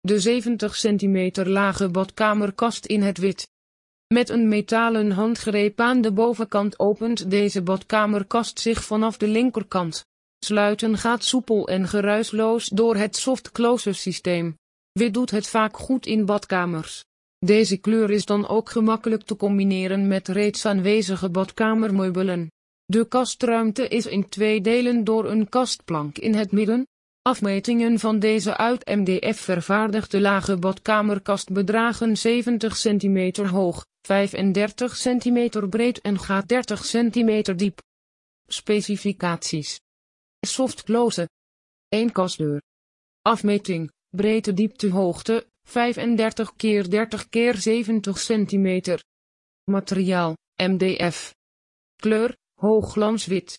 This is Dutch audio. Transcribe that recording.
De 70 cm lage badkamerkast in het wit. Met een metalen handgreep aan de bovenkant opent deze badkamerkast zich vanaf de linkerkant. Sluiten gaat soepel en geruisloos door het soft closure systeem. Wit doet het vaak goed in badkamers. Deze kleur is dan ook gemakkelijk te combineren met reeds aanwezige badkamermeubelen. De kastruimte is in twee delen door een kastplank in het midden. Afmetingen van deze uit MDF vervaardigde lage badkamerkast bedragen 70 cm hoog, 35 cm breed en gaat 30 cm diep. Specificaties. Soft close. 1 kastdeur. Afmeting, breedte diepte hoogte, 35 keer 30 keer 70 cm. Materiaal, MDF. Kleur, hoogglanswit.